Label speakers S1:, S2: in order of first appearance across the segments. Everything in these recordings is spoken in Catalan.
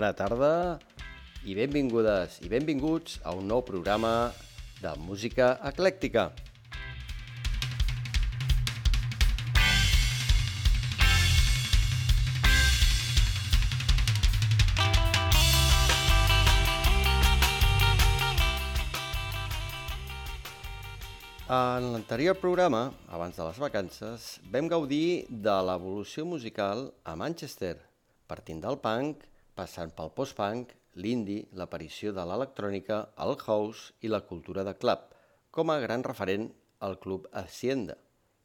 S1: Bona tarda i benvingudes i benvinguts a un nou programa de música eclèctica. En l'anterior programa, abans de les vacances, vam gaudir de l'evolució musical a Manchester, partint del punk, passant pel post-punk, l'indie, l'aparició de l'electrònica, el house i la cultura de club, com a gran referent al club Hacienda.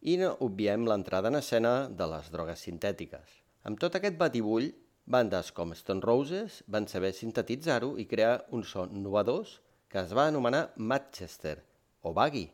S1: I no obviem l'entrada en escena de les drogues sintètiques. Amb tot aquest batibull, bandes com Stone Roses van saber sintetitzar-ho i crear un son novedós que es va anomenar Manchester, o Baggy,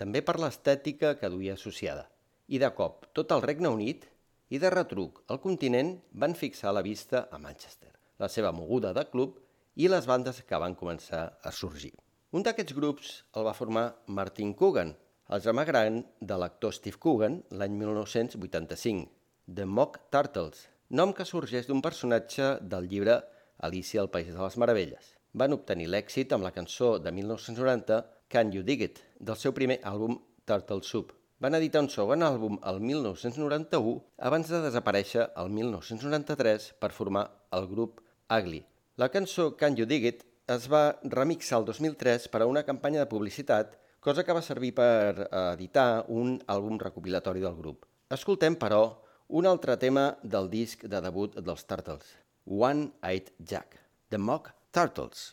S1: també per l'estètica que duia associada. I de cop, tot el Regne Unit i de retruc el continent van fixar la vista a Manchester, la seva moguda de club i les bandes que van començar a sorgir. Un d'aquests grups el va formar Martin Coogan, el germà gran de l'actor Steve Coogan l'any 1985, The Mock Turtles, nom que sorgeix d'un personatge del llibre Alicia al País de les Meravelles. Van obtenir l'èxit amb la cançó de 1990 Can You Dig It, del seu primer àlbum Turtle Soup. Van editar un segon àlbum el 1991 abans de desaparèixer el 1993 per formar el grup Ugly. La cançó Can You Dig It es va remixar el 2003 per a una campanya de publicitat, cosa que va servir per editar un àlbum recopilatori del grup. Escoltem, però, un altre tema del disc de debut dels Turtles, One Eyed Jack, The Mock Turtles.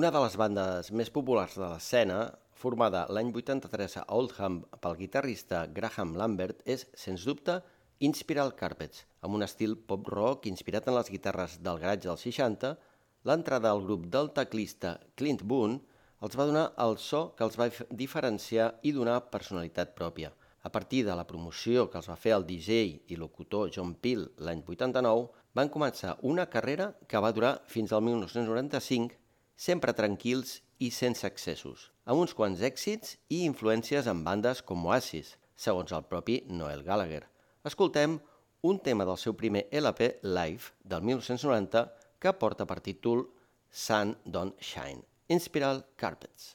S2: Una de les bandes més populars de l'escena, formada l'any 83 a Oldham pel guitarrista Graham Lambert, és, sens dubte, Inspiral Carpets, amb un estil pop-rock inspirat en les guitarres del garatge dels 60, l'entrada al grup del teclista Clint Boone els va donar el so que els va diferenciar i donar personalitat pròpia. A partir de la promoció que els va fer el DJ i locutor John Peel l'any 89, van començar una carrera que va durar fins al 1995, sempre tranquils i sense excessos, amb uns quants èxits i influències en bandes com Oasis, segons el propi Noel Gallagher. Escoltem un tema del seu primer LP Live del 1990 que porta per títol Sun Don't Shine, Inspiral Carpets.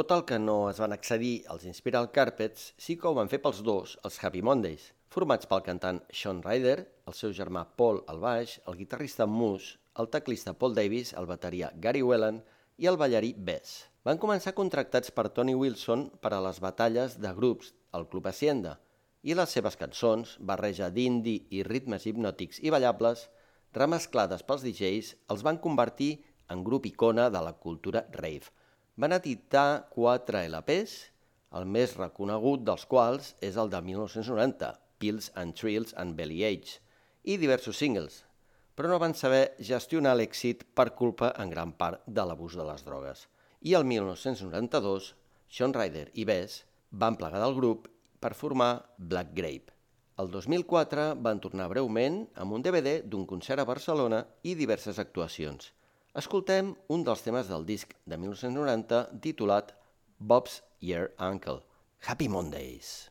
S2: Tot el que no es van accedir als Inspiral Carpets sí que ho van fer pels dos, els Happy Mondays, formats pel cantant Sean Ryder, el seu germà Paul al baix, el guitarrista Moose, el teclista Paul Davis, el bateria Gary Whelan i el ballarí Bess. Van començar contractats per Tony Wilson per a les batalles de grups al Club Hacienda i les seves cançons, barreja d'indie i ritmes hipnòtics i ballables, remesclades pels DJs, els van convertir en grup icona de la cultura rave – van editar quatre LPs, el més reconegut dels quals és el de 1990, Pills and Trills and Belly Age, i diversos singles.
S1: però no van saber gestionar l'èxit per culpa en gran part de l'abús de les drogues. I el 1992, Sean Ryder i Bess van plegar del grup per formar Black Grape. El 2004 van tornar breument amb un DVD d'un concert a Barcelona i diverses actuacions. Escoltem un dels temes del disc de 1990 titulat Bob's Year Uncle. Happy Mondays!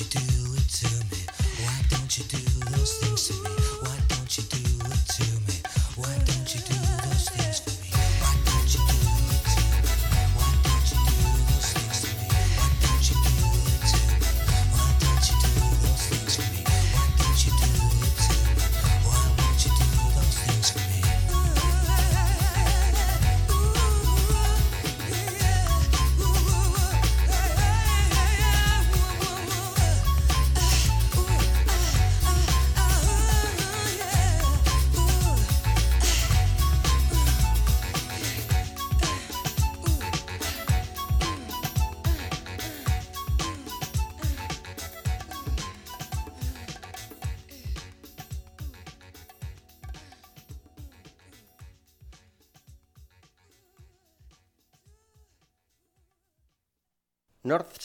S1: you do?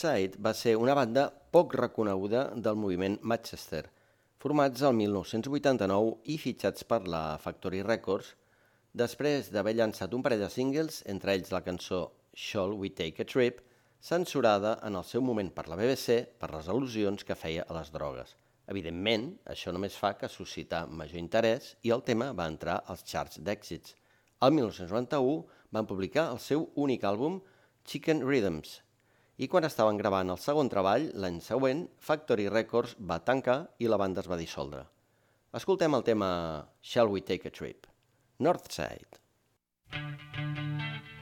S1: Northside va ser una banda poc reconeguda del moviment Manchester, formats el 1989 i fitxats per la Factory Records, després d'haver llançat un parell de singles, entre ells la cançó Shall We Take a Trip, censurada en el seu moment per la BBC per les al·lusions que feia a les drogues. Evidentment, això només fa que suscitar major interès i el tema va entrar als charts d'èxits. El 1991 van publicar el seu únic àlbum, Chicken Rhythms, i quan estaven gravant el segon treball, l'any següent, Factory Records va tancar i la banda es va dissoldre. Escoltem el tema Shall We Take a Trip? Northside.
S2: Shall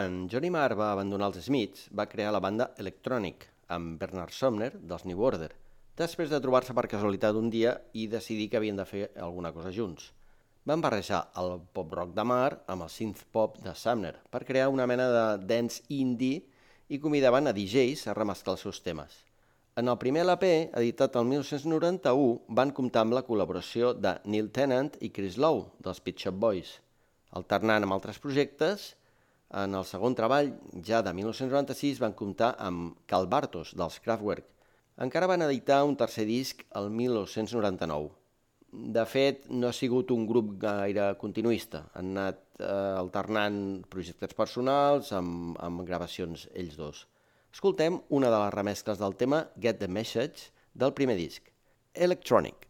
S3: Quan Johnny Marr va abandonar els Smiths, va crear la banda Electronic, amb Bernard Sumner, dels New Order, després de trobar-se per casualitat un dia i decidir que havien de fer alguna cosa junts. Van barrejar el pop-rock de Marr amb el synth-pop de Sumner per crear una mena de dance indie i convidaven a DJs a remesclar els seus temes. En el primer LP, editat el 1991, van comptar amb la col·laboració de Neil Tennant i Chris Lowe, dels Pit Shop Boys. Alternant amb altres projectes, en el segon treball, ja de 1996, van comptar amb Cal Bartos, dels Kraftwerk. Encara van editar un tercer disc el 1999. De fet, no ha sigut un grup gaire continuista. Han anat eh, alternant projectes personals amb, amb gravacions ells dos. Escoltem una de les remescles del tema Get the Message del primer disc, Electronic.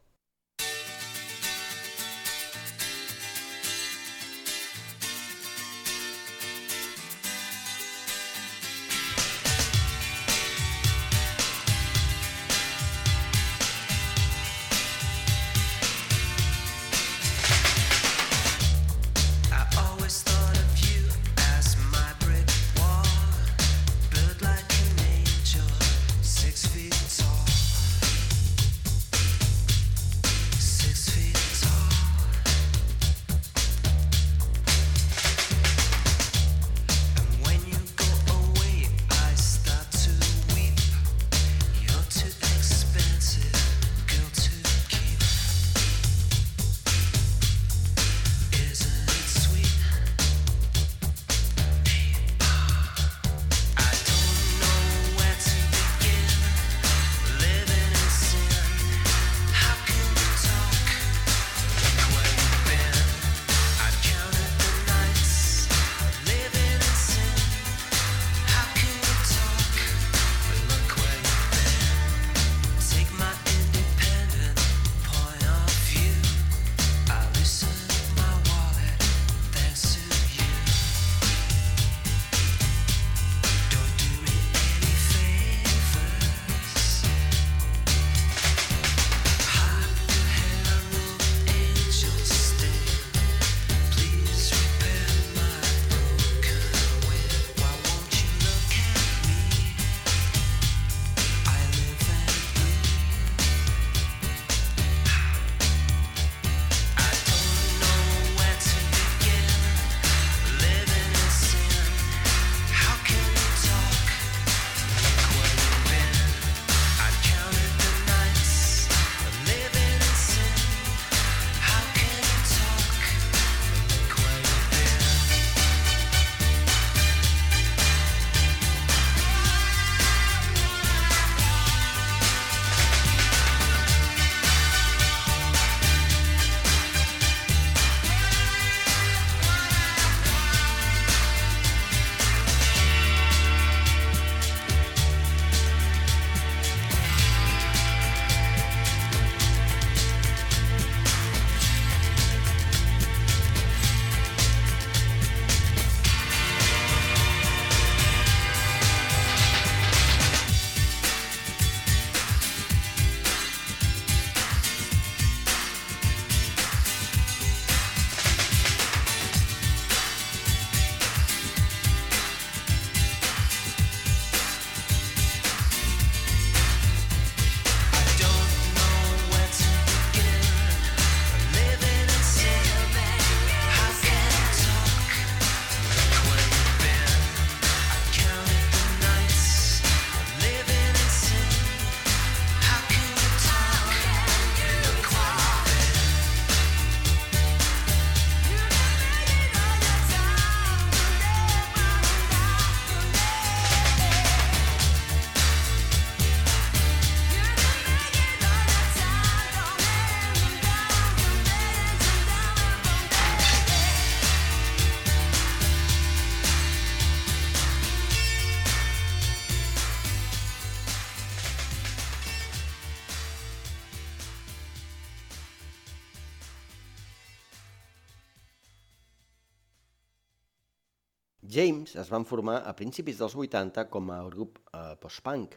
S3: James es van formar a principis dels 80 com a grup eh, post-punk,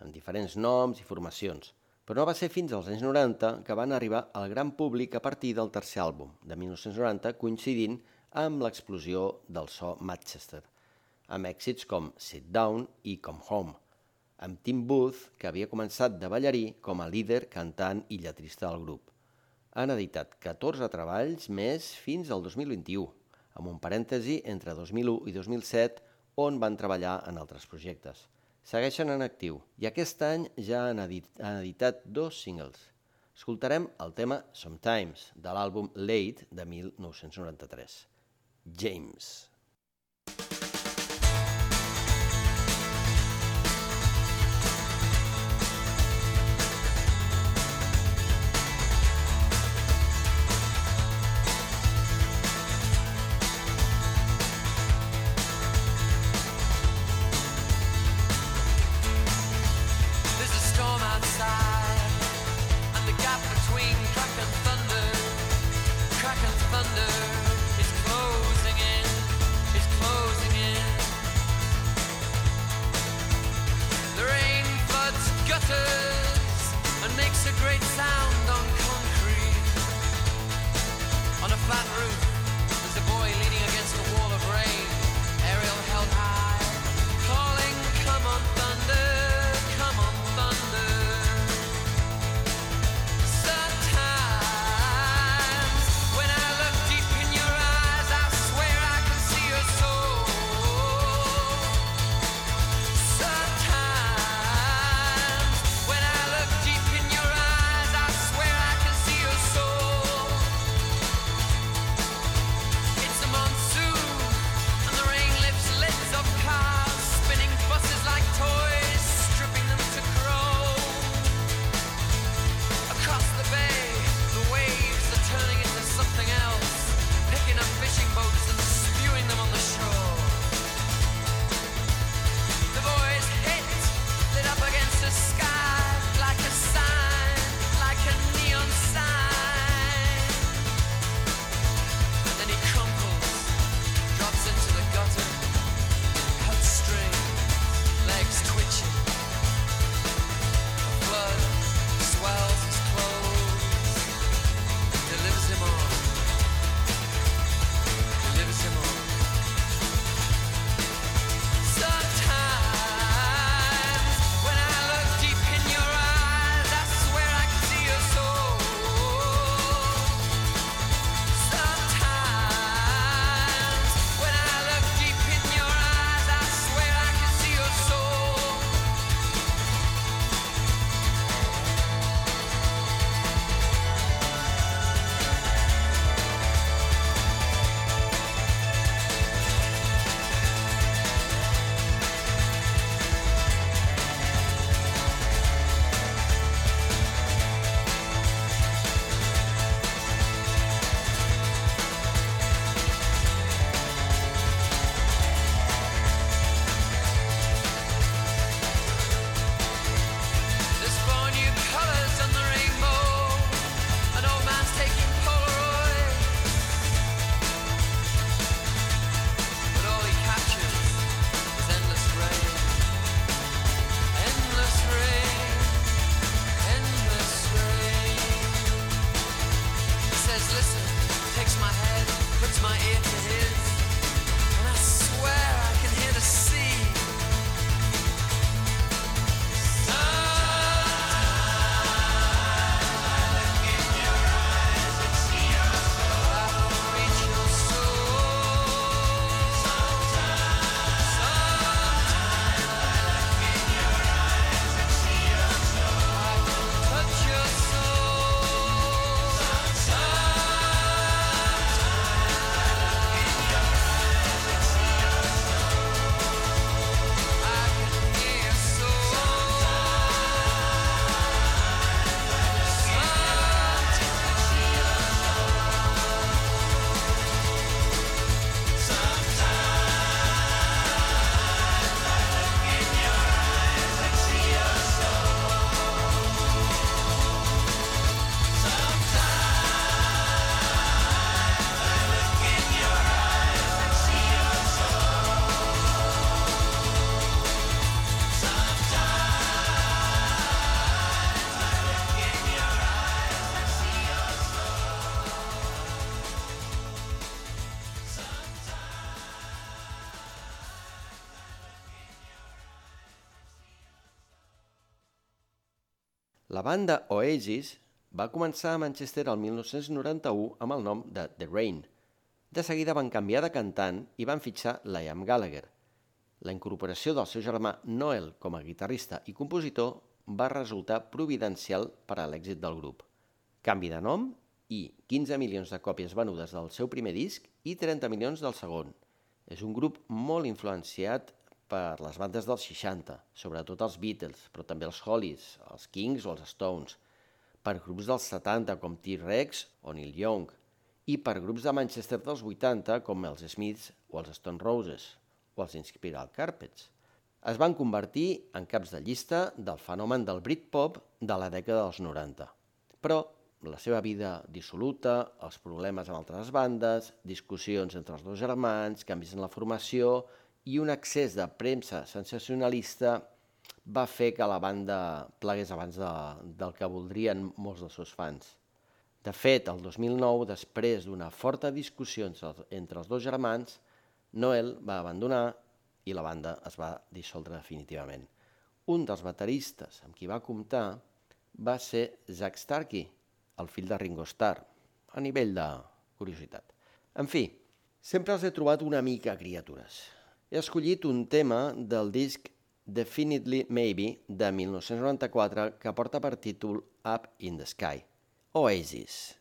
S3: amb diferents noms i formacions, però no va ser fins als anys 90 que van arribar al gran públic a partir del tercer àlbum, de 1990, coincidint amb l'explosió del so Manchester. amb èxits com Sit Down i Come Home, amb Tim Booth, que havia començat de ballarí com a líder, cantant i lletrista del grup. Han editat 14 treballs més fins al 2021, amb un parèntesi entre 2001 i 2007 on van treballar en altres projectes. Segueixen en actiu i aquest any ja han, edit han editat dos singles. Escoltarem el tema Sometimes de l'àlbum Late de 1993. James.
S1: La banda Oasis va començar a Manchester el 1991 amb el nom de The Rain. De seguida van canviar de cantant i van fitxar Liam Gallagher. La incorporació del seu germà Noel com a guitarrista i compositor va resultar providencial per a l'èxit del grup. Canvi de nom i 15 milions de còpies venudes del seu primer disc i 30 milions del segon. És un grup molt influenciat per les bandes dels 60, sobretot els Beatles, però també els Hollies, els Kings o els Stones, per grups dels 70 com T-Rex o Neil Young, i per grups de Manchester dels 80 com els Smiths o els Stone Roses o els Inspiral Carpets. Es van convertir en caps de llista del fenomen del Britpop de la dècada dels 90. Però la seva vida dissoluta, els problemes amb altres bandes, discussions entre els dos germans, canvis en la formació i un excés de premsa sensacionalista va fer que la banda plegués abans de, del que voldrien molts dels seus fans. De fet, el 2009, després d'una forta discussió entre els dos germans, Noel va abandonar i la banda es va dissoldre definitivament. Un dels bateristes amb qui va comptar va ser Zack Starkey, el fill de Ringo Starr, a nivell de curiositat. En fi, sempre els he trobat una mica criatures he escollit un tema del disc Definitely Maybe de 1994 que porta per títol Up in the Sky. Oasis.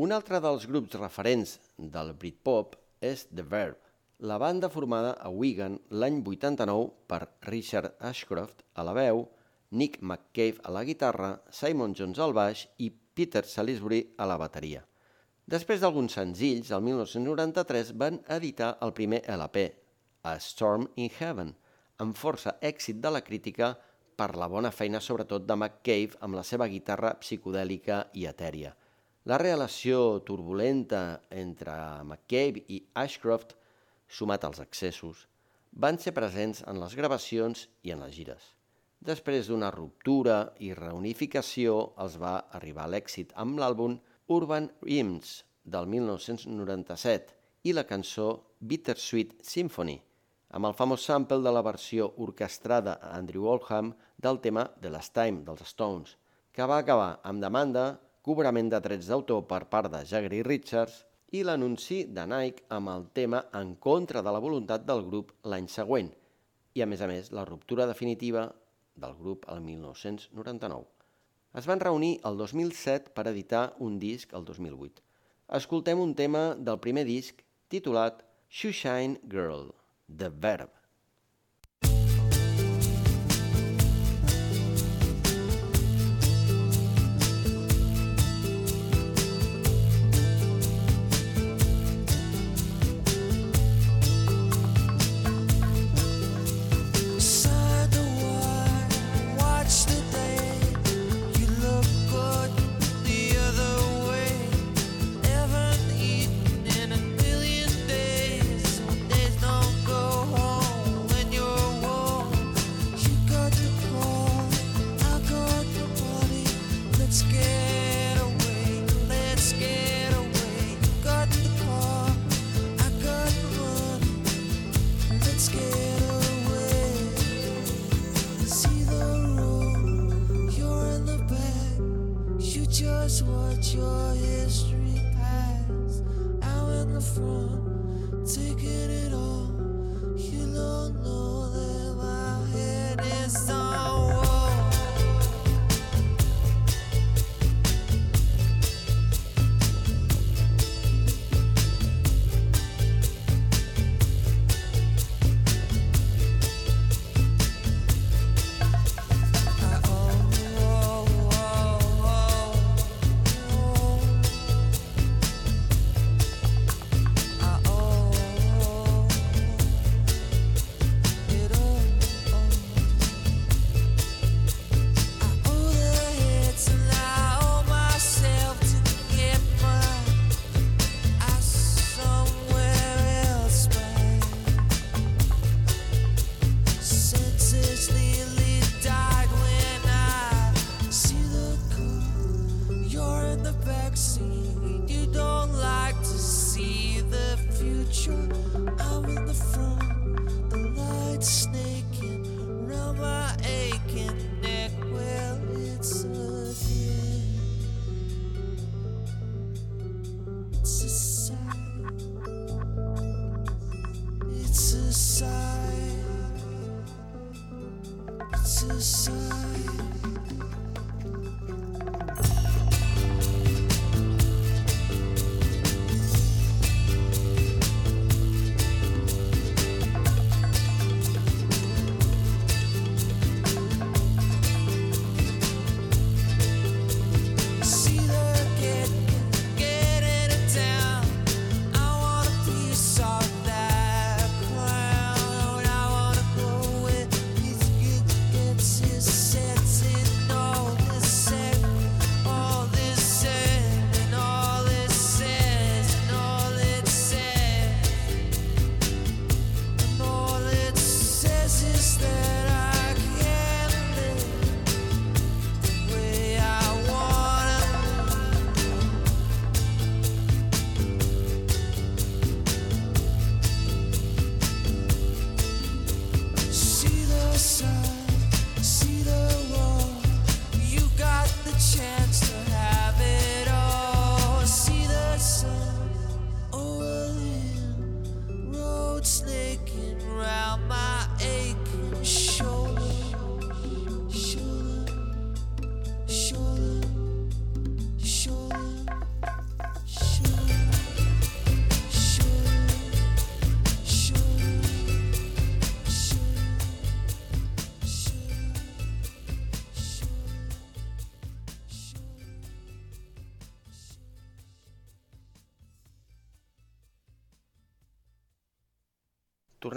S1: Un altre dels grups referents del Britpop és The Verb, la banda formada a Wigan l'any 89 per Richard Ashcroft a la veu, Nick McCabe a la guitarra, Simon Jones al baix i Peter Salisbury a la bateria. Després d'alguns senzills, el 1993 van editar el primer LP, A Storm in Heaven, amb força èxit de la crítica per la bona feina sobretot de McCabe amb la seva guitarra psicodèlica i etèria. La relació turbulenta entre McCabe i Ashcroft sumat als excessos, van ser presents en les gravacions i en les gires. Després d'una ruptura i reunificació els va arribar l'èxit amb l'àlbum Urban Hymns del 1997 i la cançó Bittersweet Symphony, amb el famós sample de la versió orquestrada a Andrew Oldham del tema The Last Time dels Stones, que va acabar amb demanda, cobrament de drets d'autor per part de Jagger i Richards i l'anunci de Nike amb el tema en contra de la voluntat del grup l'any següent i, a més a més, la ruptura definitiva del grup el 1999. Es van reunir el 2007 per editar un disc el 2008. Escoltem un tema del primer disc titulat Shoeshine Girl, The Verb.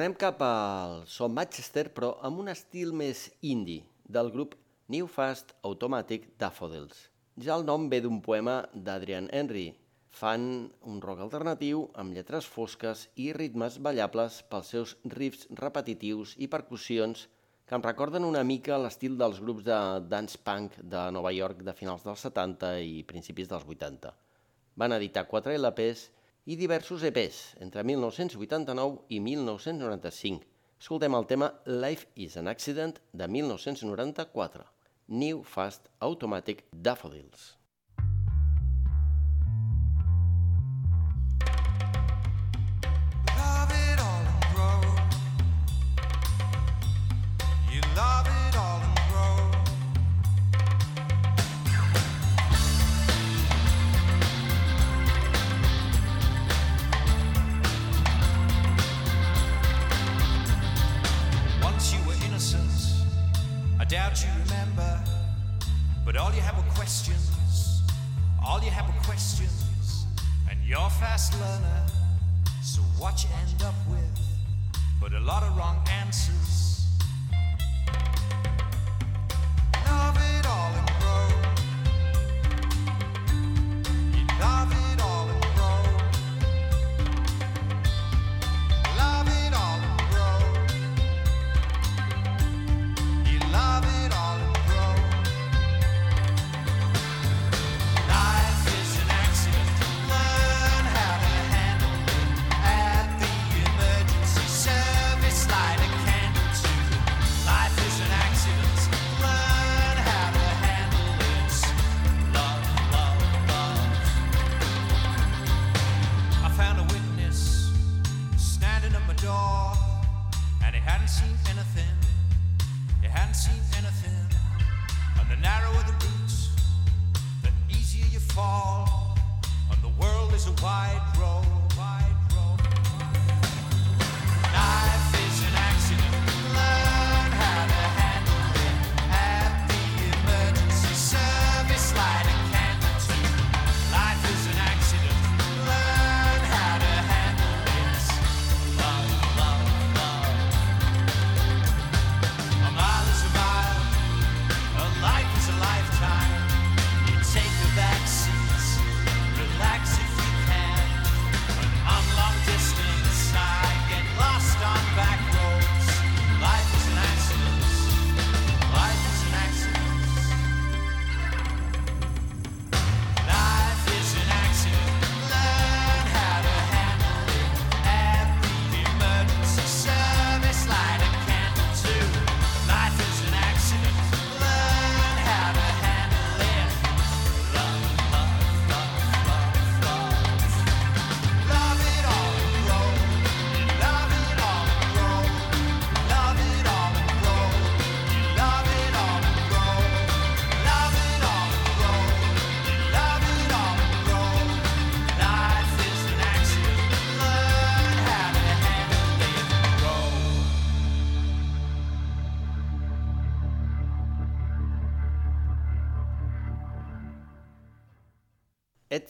S1: Tornem cap al son Manchester, però amb un estil més indie, del grup New Fast Automatic Daffodils. Ja el nom ve d'un poema d'Adrian Henry. Fan un rock alternatiu amb lletres fosques i ritmes ballables pels seus riffs repetitius i percussions que em recorden una mica l'estil dels grups de dance punk de Nova York de finals dels 70 i principis dels 80. Van editar 4 LPs i diversos EPs entre 1989 i 1995. Escoltem el tema Life is an Accident de 1994, New Fast Automatic Daffodils.
S2: All you have are questions. All you have were questions, and you're a fast learner. So what you end up with, but a lot of wrong answers.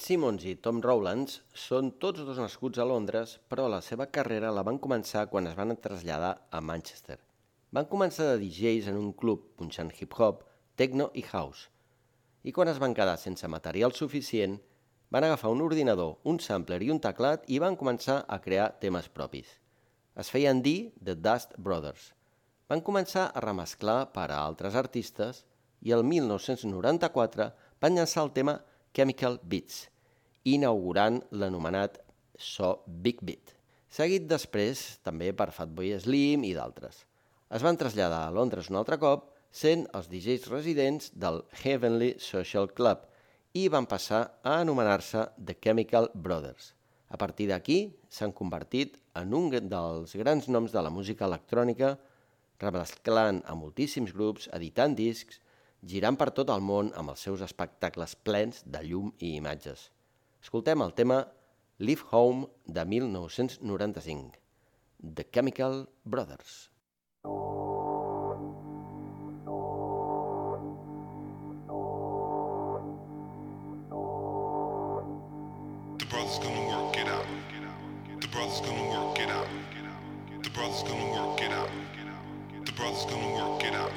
S1: Simmons i Tom Rowlands són tots dos nascuts a Londres, però la seva carrera la van començar quan es van traslladar a Manchester. Van començar de DJs en un club punxant hip-hop, techno i house. I quan es van quedar sense material suficient, van agafar un ordinador, un sampler i un teclat i van començar a crear temes propis. Es feien dir The Dust Brothers. Van començar a remesclar per a altres artistes i el 1994 van llançar el tema Chemical Beats, inaugurant l'anomenat so Big Beat, seguit després també per Fatboy Slim i d'altres. Es van traslladar a Londres un altre cop, sent els DJs residents del Heavenly Social Club i van passar a anomenar-se The Chemical Brothers. A partir d'aquí s'han convertit en un dels grans noms de la música electrònica, remesclant a moltíssims grups, editant discs girant per tot el món amb els seus espectacles plens de llum i imatges. Escoltem el tema Leave Home de 1995, The Chemical Brothers. The brother's gonna work it out. The brother's gonna work it out.
S2: The brother's gonna work it out. The brother's gonna work it out.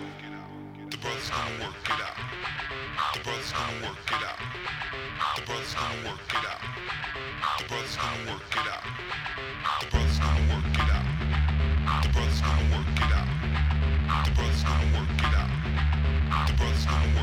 S2: The brother's gonna work it out. The brother's gonna work it out. The brother's gonna work it out. The brother's gonna work it out. The brother's gonna work it out. The brother's gonna work it out. The brother's gonna work it out. The brother's gonna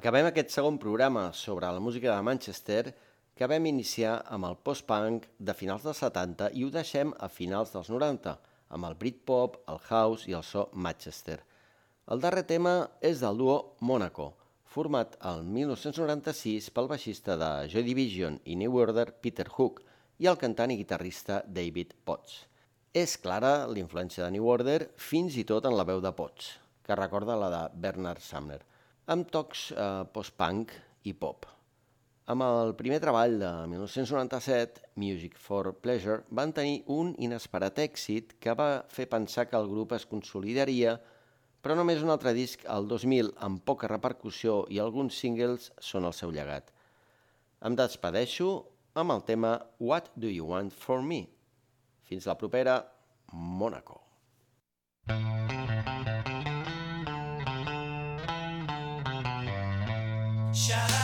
S1: Acabem aquest segon programa sobre la música de Manchester que vam iniciar amb el post-punk de finals dels 70 i ho deixem a finals dels 90, amb el Britpop, el House i el so Manchester. El darrer tema és del duo Monaco, format el 1996 pel baixista de Joy Division i New Order Peter Hook i el cantant i guitarrista David Potts. És clara l'influència de New Order fins i tot en la veu de Potts, que recorda la de Bernard Sumner, amb tocs eh, post-punk i pop. Amb el primer treball de 1997, Music for Pleasure, van tenir un inesperat èxit que va fer pensar que el grup es consolidaria, però només un altre disc, el 2000, amb poca repercussió i alguns singles són el seu llegat. Em despedeixo amb el tema What Do You Want For Me? Fins la propera, Mónaco.
S2: Thank Shout out.